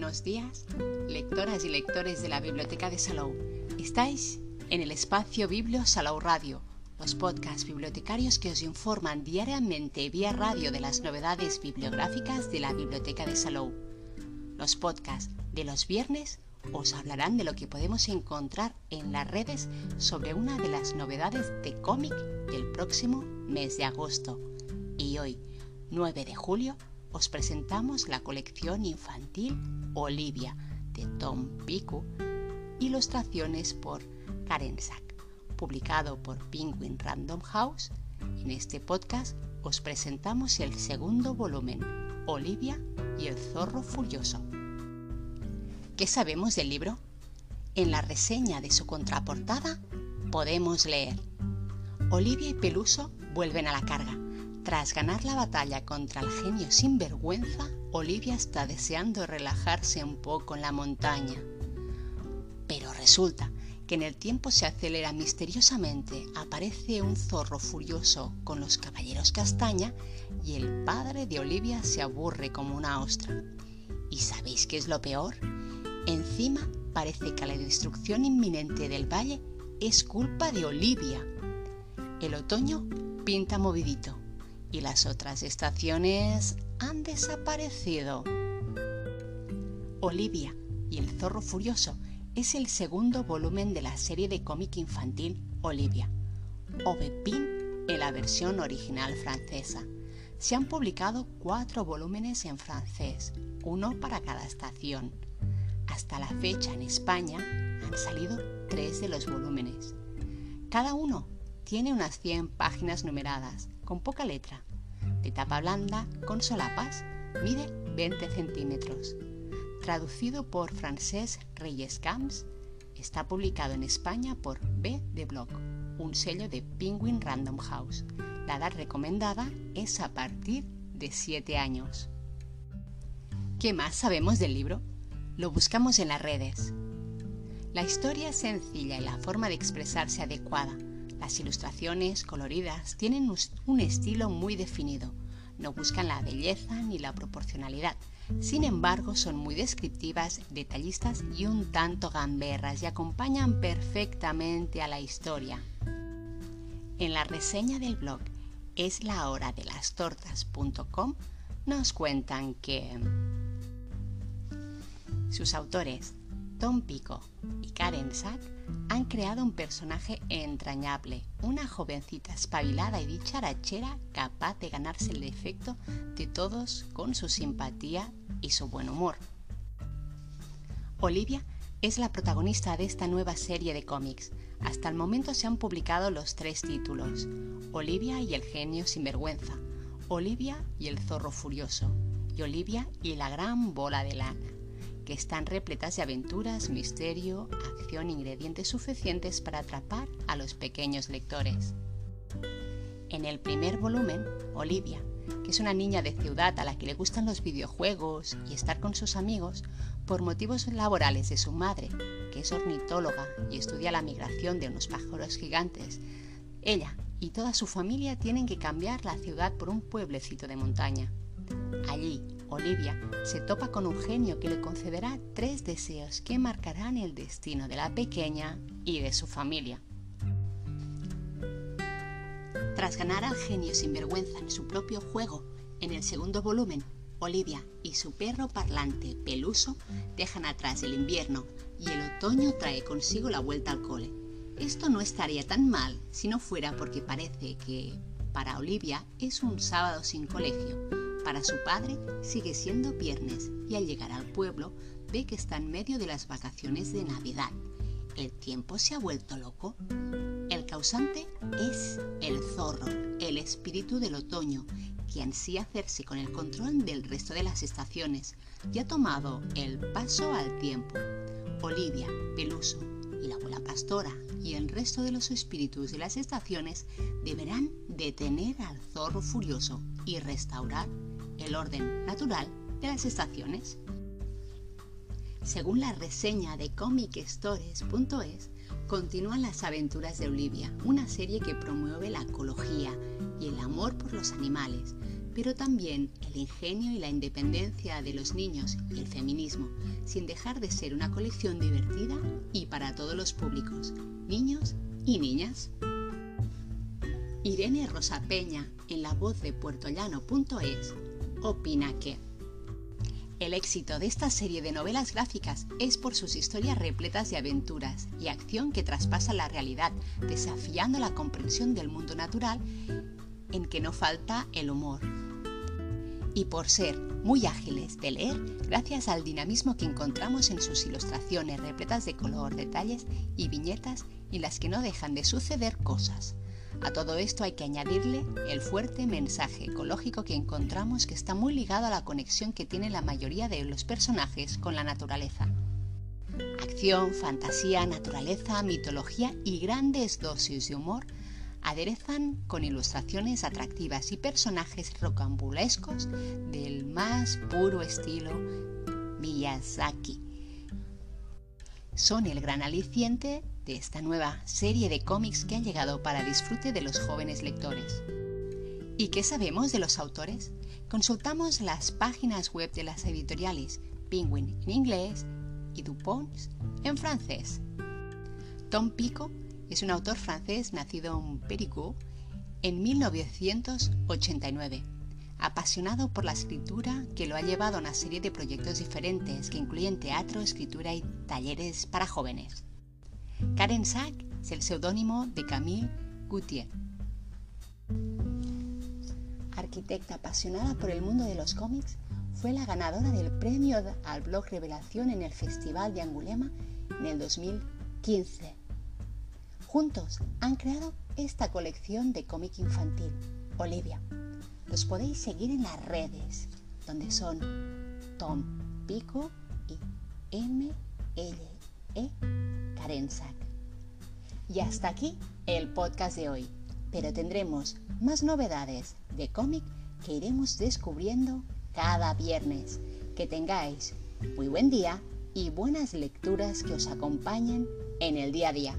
Buenos días, lectoras y lectores de la Biblioteca de Salou. Estáis en el espacio Biblio Salou Radio, los podcasts bibliotecarios que os informan diariamente vía radio de las novedades bibliográficas de la Biblioteca de Salou. Los podcasts de los viernes os hablarán de lo que podemos encontrar en las redes sobre una de las novedades de cómic del próximo mes de agosto. Y hoy, 9 de julio, os presentamos la colección infantil Olivia de Tom Pico, ilustraciones por Karen Sack, publicado por Penguin Random House. En este podcast os presentamos el segundo volumen, Olivia y el zorro furioso. ¿Qué sabemos del libro? En la reseña de su contraportada podemos leer Olivia y Peluso vuelven a la carga tras ganar la batalla contra el genio sinvergüenza, Olivia está deseando relajarse un poco en la montaña. Pero resulta que en el tiempo se acelera misteriosamente, aparece un zorro furioso con los caballeros castaña y el padre de Olivia se aburre como una ostra. ¿Y sabéis qué es lo peor? Encima parece que la destrucción inminente del valle es culpa de Olivia. El otoño pinta movidito y las otras estaciones han desaparecido. Olivia y el zorro furioso es el segundo volumen de la serie de cómic infantil Olivia, o en la versión original francesa. Se han publicado cuatro volúmenes en francés, uno para cada estación. Hasta la fecha en España han salido tres de los volúmenes. Cada uno tiene unas 100 páginas numeradas con poca letra, de tapa blanda, con solapas, mide 20 centímetros. Traducido por Francesc Reyes Camps, está publicado en España por B de Block, un sello de Penguin Random House. La edad recomendada es a partir de 7 años. ¿Qué más sabemos del libro? Lo buscamos en las redes. La historia es sencilla y la forma de expresarse adecuada las ilustraciones coloridas tienen un estilo muy definido. No buscan la belleza ni la proporcionalidad. Sin embargo, son muy descriptivas, detallistas y un tanto gamberras y acompañan perfectamente a la historia. En la reseña del blog es la hora de las tortas.com nos cuentan que sus autores Tom Pico y Karen Sack han creado un personaje entrañable, una jovencita espabilada y dicharachera capaz de ganarse el defecto de todos con su simpatía y su buen humor. Olivia es la protagonista de esta nueva serie de cómics. Hasta el momento se han publicado los tres títulos, Olivia y el genio sinvergüenza, Olivia y el zorro furioso, y Olivia y la gran bola de lana están repletas de aventuras, misterio, acción, ingredientes suficientes para atrapar a los pequeños lectores. En el primer volumen, Olivia, que es una niña de ciudad a la que le gustan los videojuegos y estar con sus amigos, por motivos laborales de su madre, que es ornitóloga y estudia la migración de unos pájaros gigantes, ella y toda su familia tienen que cambiar la ciudad por un pueblecito de montaña. Allí, Olivia se topa con un genio que le concederá tres deseos que marcarán el destino de la pequeña y de su familia. Tras ganar al genio sin vergüenza en su propio juego, en el segundo volumen, Olivia y su perro parlante Peluso dejan atrás el invierno y el otoño trae consigo la vuelta al cole. Esto no estaría tan mal si no fuera porque parece que para Olivia es un sábado sin colegio para su padre sigue siendo viernes y al llegar al pueblo ve que está en medio de las vacaciones de Navidad. ¿El tiempo se ha vuelto loco? El causante es el zorro, el espíritu del otoño, que ansía hacerse con el control del resto de las estaciones y ha tomado el paso al tiempo. Olivia, Peluso la abuela pastora y el resto de los espíritus de las estaciones deberán detener al zorro furioso y restaurar el orden natural de las estaciones. Según la reseña de comicstories.es, continúan las aventuras de Olivia, una serie que promueve la ecología y el amor por los animales, pero también el ingenio y la independencia de los niños y el feminismo, sin dejar de ser una colección divertida y para todos los públicos, niños y niñas. Irene Rosa Peña, en la voz de puertollano.es, opina que el éxito de esta serie de novelas gráficas es por sus historias repletas de aventuras y acción que traspasan la realidad, desafiando la comprensión del mundo natural en que no falta el humor. Y por ser muy ágiles de leer, gracias al dinamismo que encontramos en sus ilustraciones repletas de color, detalles y viñetas en las que no dejan de suceder cosas. A todo esto hay que añadirle el fuerte mensaje ecológico que encontramos que está muy ligado a la conexión que tiene la mayoría de los personajes con la naturaleza. Acción, fantasía, naturaleza, mitología y grandes dosis de humor aderezan con ilustraciones atractivas y personajes rocambulescos del más puro estilo Miyazaki. Son el gran aliciente de esta nueva serie de cómics que han llegado para disfrute de los jóvenes lectores. ¿Y qué sabemos de los autores? Consultamos las páginas web de las editoriales Penguin en inglés y Dupont en francés. Tom Pico es un autor francés nacido en Périgueux en 1989, apasionado por la escritura que lo ha llevado a una serie de proyectos diferentes que incluyen teatro, escritura y talleres para jóvenes. Karen Sack es el seudónimo de Camille Gauthier. Arquitecta apasionada por el mundo de los cómics, fue la ganadora del premio al blog Revelación en el Festival de Angulema en el 2015 Juntos han creado esta colección de cómic infantil, Olivia. Los podéis seguir en las redes, donde son Tom Pico y M L E Karensak. Y hasta aquí el podcast de hoy, pero tendremos más novedades de cómic que iremos descubriendo cada viernes. Que tengáis muy buen día y buenas lecturas que os acompañen en el día a día.